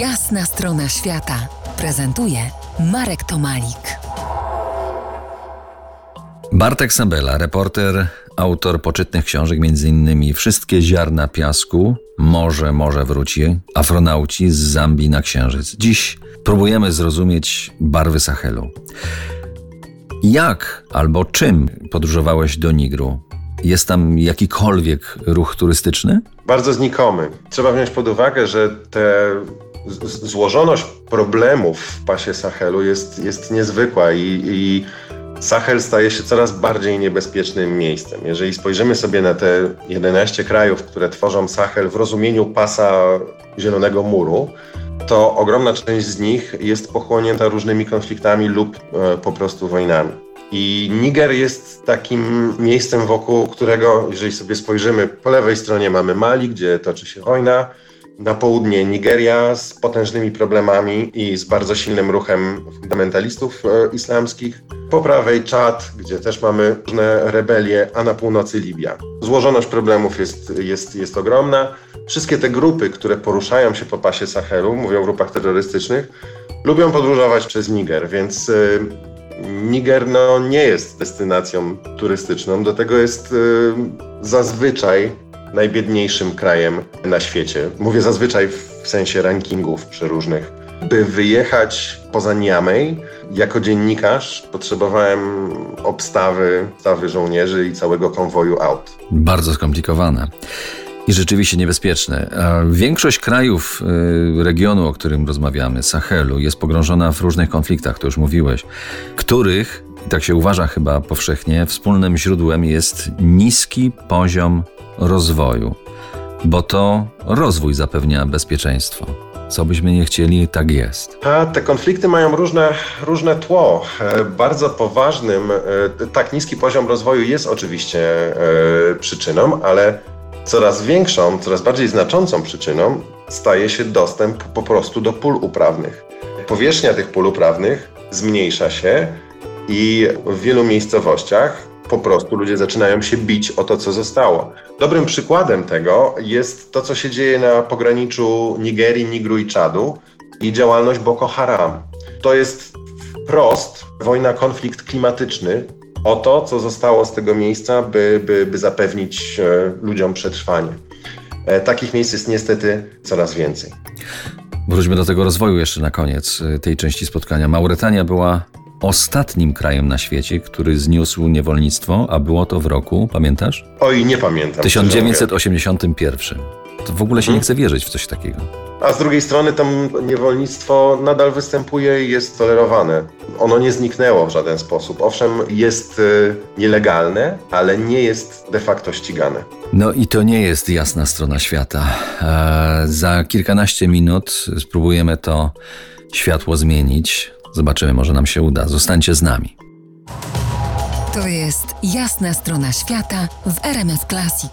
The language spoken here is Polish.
Jasna strona świata prezentuje Marek Tomalik. Bartek Sabela, reporter, autor poczytnych książek, m.in. Wszystkie ziarna piasku, Morze, morze wróci, Afronauci z Zambii na Księżyc. Dziś próbujemy zrozumieć barwy Sahelu. Jak albo czym podróżowałeś do Nigru? Jest tam jakikolwiek ruch turystyczny? Bardzo znikomy. Trzeba wziąć pod uwagę, że te złożoność problemów w pasie Sahelu jest, jest niezwykła i, i Sahel staje się coraz bardziej niebezpiecznym miejscem. Jeżeli spojrzymy sobie na te 11 krajów, które tworzą Sahel w rozumieniu pasa Zielonego Muru, to ogromna część z nich jest pochłonięta różnymi konfliktami lub e, po prostu wojnami. I Niger jest takim miejscem, wokół którego, jeżeli sobie spojrzymy, po lewej stronie mamy Mali, gdzie toczy się wojna, na południe Nigeria z potężnymi problemami i z bardzo silnym ruchem fundamentalistów e, islamskich. Po prawej Czad, gdzie też mamy różne rebelie, a na północy Libia. Złożoność problemów jest, jest, jest ogromna. Wszystkie te grupy, które poruszają się po pasie Sahelu, mówią o grupach terrorystycznych, lubią podróżować przez Niger, więc y, Niger no, nie jest destynacją turystyczną, do tego jest y, zazwyczaj najbiedniejszym krajem na świecie. Mówię zazwyczaj w sensie rankingów przeróżnych. By wyjechać poza Niamey, jako dziennikarz potrzebowałem obstawy, obstawy żołnierzy i całego konwoju aut. Bardzo skomplikowane i rzeczywiście niebezpieczne. Większość krajów y, regionu, o którym rozmawiamy, Sahelu, jest pogrążona w różnych konfliktach, to już mówiłeś, których, tak się uważa chyba powszechnie, wspólnym źródłem jest niski poziom rozwoju, bo to rozwój zapewnia bezpieczeństwo. Co byśmy nie chcieli, tak jest. A te konflikty mają różne, różne tło. E, bardzo poważnym, e, tak niski poziom rozwoju jest oczywiście e, przyczyną, ale coraz większą, coraz bardziej znaczącą przyczyną staje się dostęp po prostu do pól uprawnych. Powierzchnia tych pól uprawnych zmniejsza się i w wielu miejscowościach po prostu ludzie zaczynają się bić o to, co zostało. Dobrym przykładem tego jest to, co się dzieje na pograniczu Nigerii, Nigru i Czadu i działalność Boko Haram. To jest wprost wojna, konflikt klimatyczny o to, co zostało z tego miejsca, by, by, by zapewnić e, ludziom przetrwanie. E, takich miejsc jest niestety coraz więcej. Wróćmy do tego rozwoju jeszcze na koniec e, tej części spotkania. Mauretania była ostatnim krajem na świecie, który zniósł niewolnictwo, a było to w roku, pamiętasz? Oj, nie pamiętam. 1981. To w ogóle się nie chce wierzyć w coś takiego. A z drugiej strony to niewolnictwo nadal występuje i jest tolerowane. Ono nie zniknęło w żaden sposób. Owszem, jest y, nielegalne, ale nie jest de facto ścigane. No i to nie jest jasna strona świata. E, za kilkanaście minut spróbujemy to światło zmienić. Zobaczymy, może nam się uda. Zostańcie z nami. To jest jasna strona świata w RMS Classic.